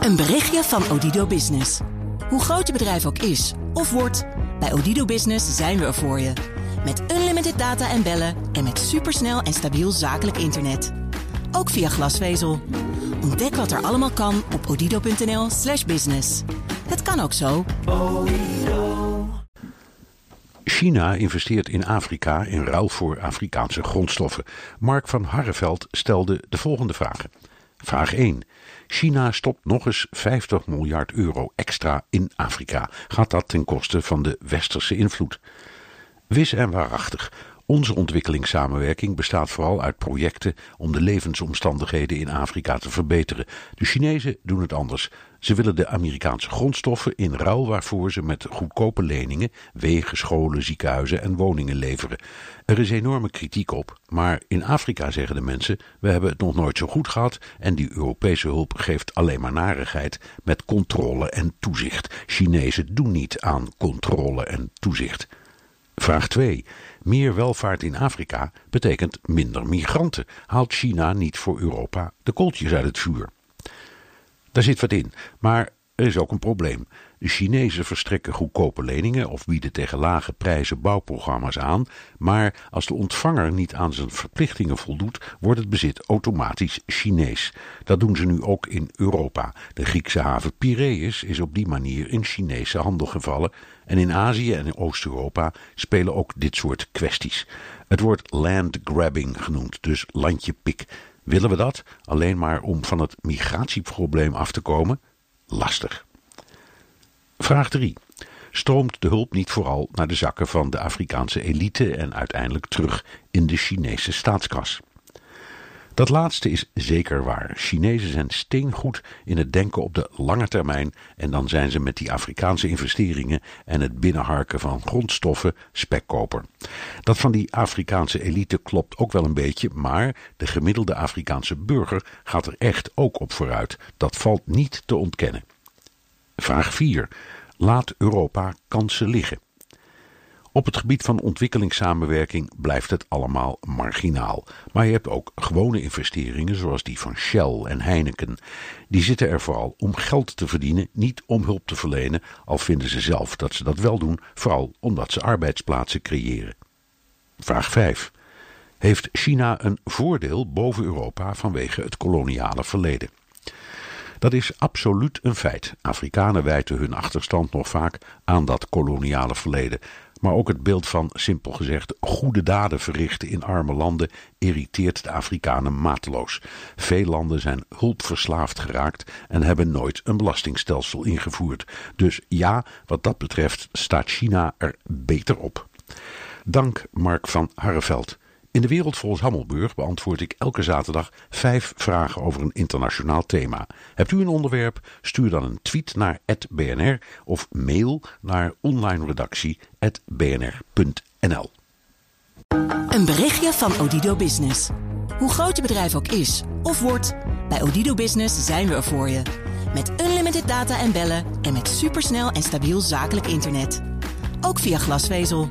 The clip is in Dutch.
Een berichtje van Odido Business. Hoe groot je bedrijf ook is of wordt, bij Odido Business zijn we er voor je. Met unlimited data en bellen en met supersnel en stabiel zakelijk internet. Ook via glasvezel. Ontdek wat er allemaal kan op odido.nl/slash business. Het kan ook zo. China investeert in Afrika in ruil voor Afrikaanse grondstoffen. Mark van Harreveld stelde de volgende vragen. Vraag 1. China stopt nog eens 50 miljard euro extra in Afrika. Gaat dat ten koste van de westerse invloed? Wis en waarachtig. Onze ontwikkelingssamenwerking bestaat vooral uit projecten om de levensomstandigheden in Afrika te verbeteren. De Chinezen doen het anders. Ze willen de Amerikaanse grondstoffen in ruil waarvoor ze met goedkope leningen wegen, scholen, ziekenhuizen en woningen leveren. Er is enorme kritiek op, maar in Afrika zeggen de mensen: we hebben het nog nooit zo goed gehad en die Europese hulp geeft alleen maar narigheid met controle en toezicht. Chinezen doen niet aan controle en toezicht. Vraag 2. Meer welvaart in Afrika betekent minder migranten. Haalt China niet voor Europa de kooltjes uit het vuur? Daar zit wat in, maar is ook een probleem. De Chinezen verstrekken goedkope leningen of bieden tegen lage prijzen bouwprogramma's aan, maar als de ontvanger niet aan zijn verplichtingen voldoet, wordt het bezit automatisch Chinees. Dat doen ze nu ook in Europa. De Griekse haven Piraeus is op die manier in Chinese handel gevallen en in Azië en Oost-Europa spelen ook dit soort kwesties. Het wordt land grabbing genoemd, dus landje pik. Willen we dat alleen maar om van het migratieprobleem af te komen? Lastig. Vraag 3. Stroomt de hulp niet vooral naar de zakken van de Afrikaanse elite en uiteindelijk terug in de Chinese staatskas? Dat laatste is zeker waar. Chinezen zijn steengoed in het denken op de lange termijn en dan zijn ze met die Afrikaanse investeringen en het binnenharken van grondstoffen spekkoper. Dat van die Afrikaanse elite klopt ook wel een beetje, maar de gemiddelde Afrikaanse burger gaat er echt ook op vooruit. Dat valt niet te ontkennen. Vraag 4. Laat Europa kansen liggen. Op het gebied van ontwikkelingssamenwerking blijft het allemaal marginaal. Maar je hebt ook gewone investeringen zoals die van Shell en Heineken. Die zitten er vooral om geld te verdienen, niet om hulp te verlenen, al vinden ze zelf dat ze dat wel doen, vooral omdat ze arbeidsplaatsen creëren. Vraag 5. Heeft China een voordeel boven Europa vanwege het koloniale verleden? Dat is absoluut een feit. Afrikanen wijten hun achterstand nog vaak aan dat koloniale verleden. Maar ook het beeld van, simpel gezegd, goede daden verrichten in arme landen irriteert de Afrikanen mateloos. Veel landen zijn hulpverslaafd geraakt en hebben nooit een belastingstelsel ingevoerd. Dus ja, wat dat betreft staat China er beter op. Dank Mark van Harreveld. In de wereld volgens Hammelburg beantwoord ik elke zaterdag vijf vragen over een internationaal thema. Hebt u een onderwerp? Stuur dan een tweet naar @bnr of mail naar onlineredactie@bnr.nl. Een berichtje van Odido Business. Hoe groot je bedrijf ook is of wordt, bij Odido Business zijn we er voor je. Met unlimited data en bellen en met supersnel en stabiel zakelijk internet. Ook via glasvezel.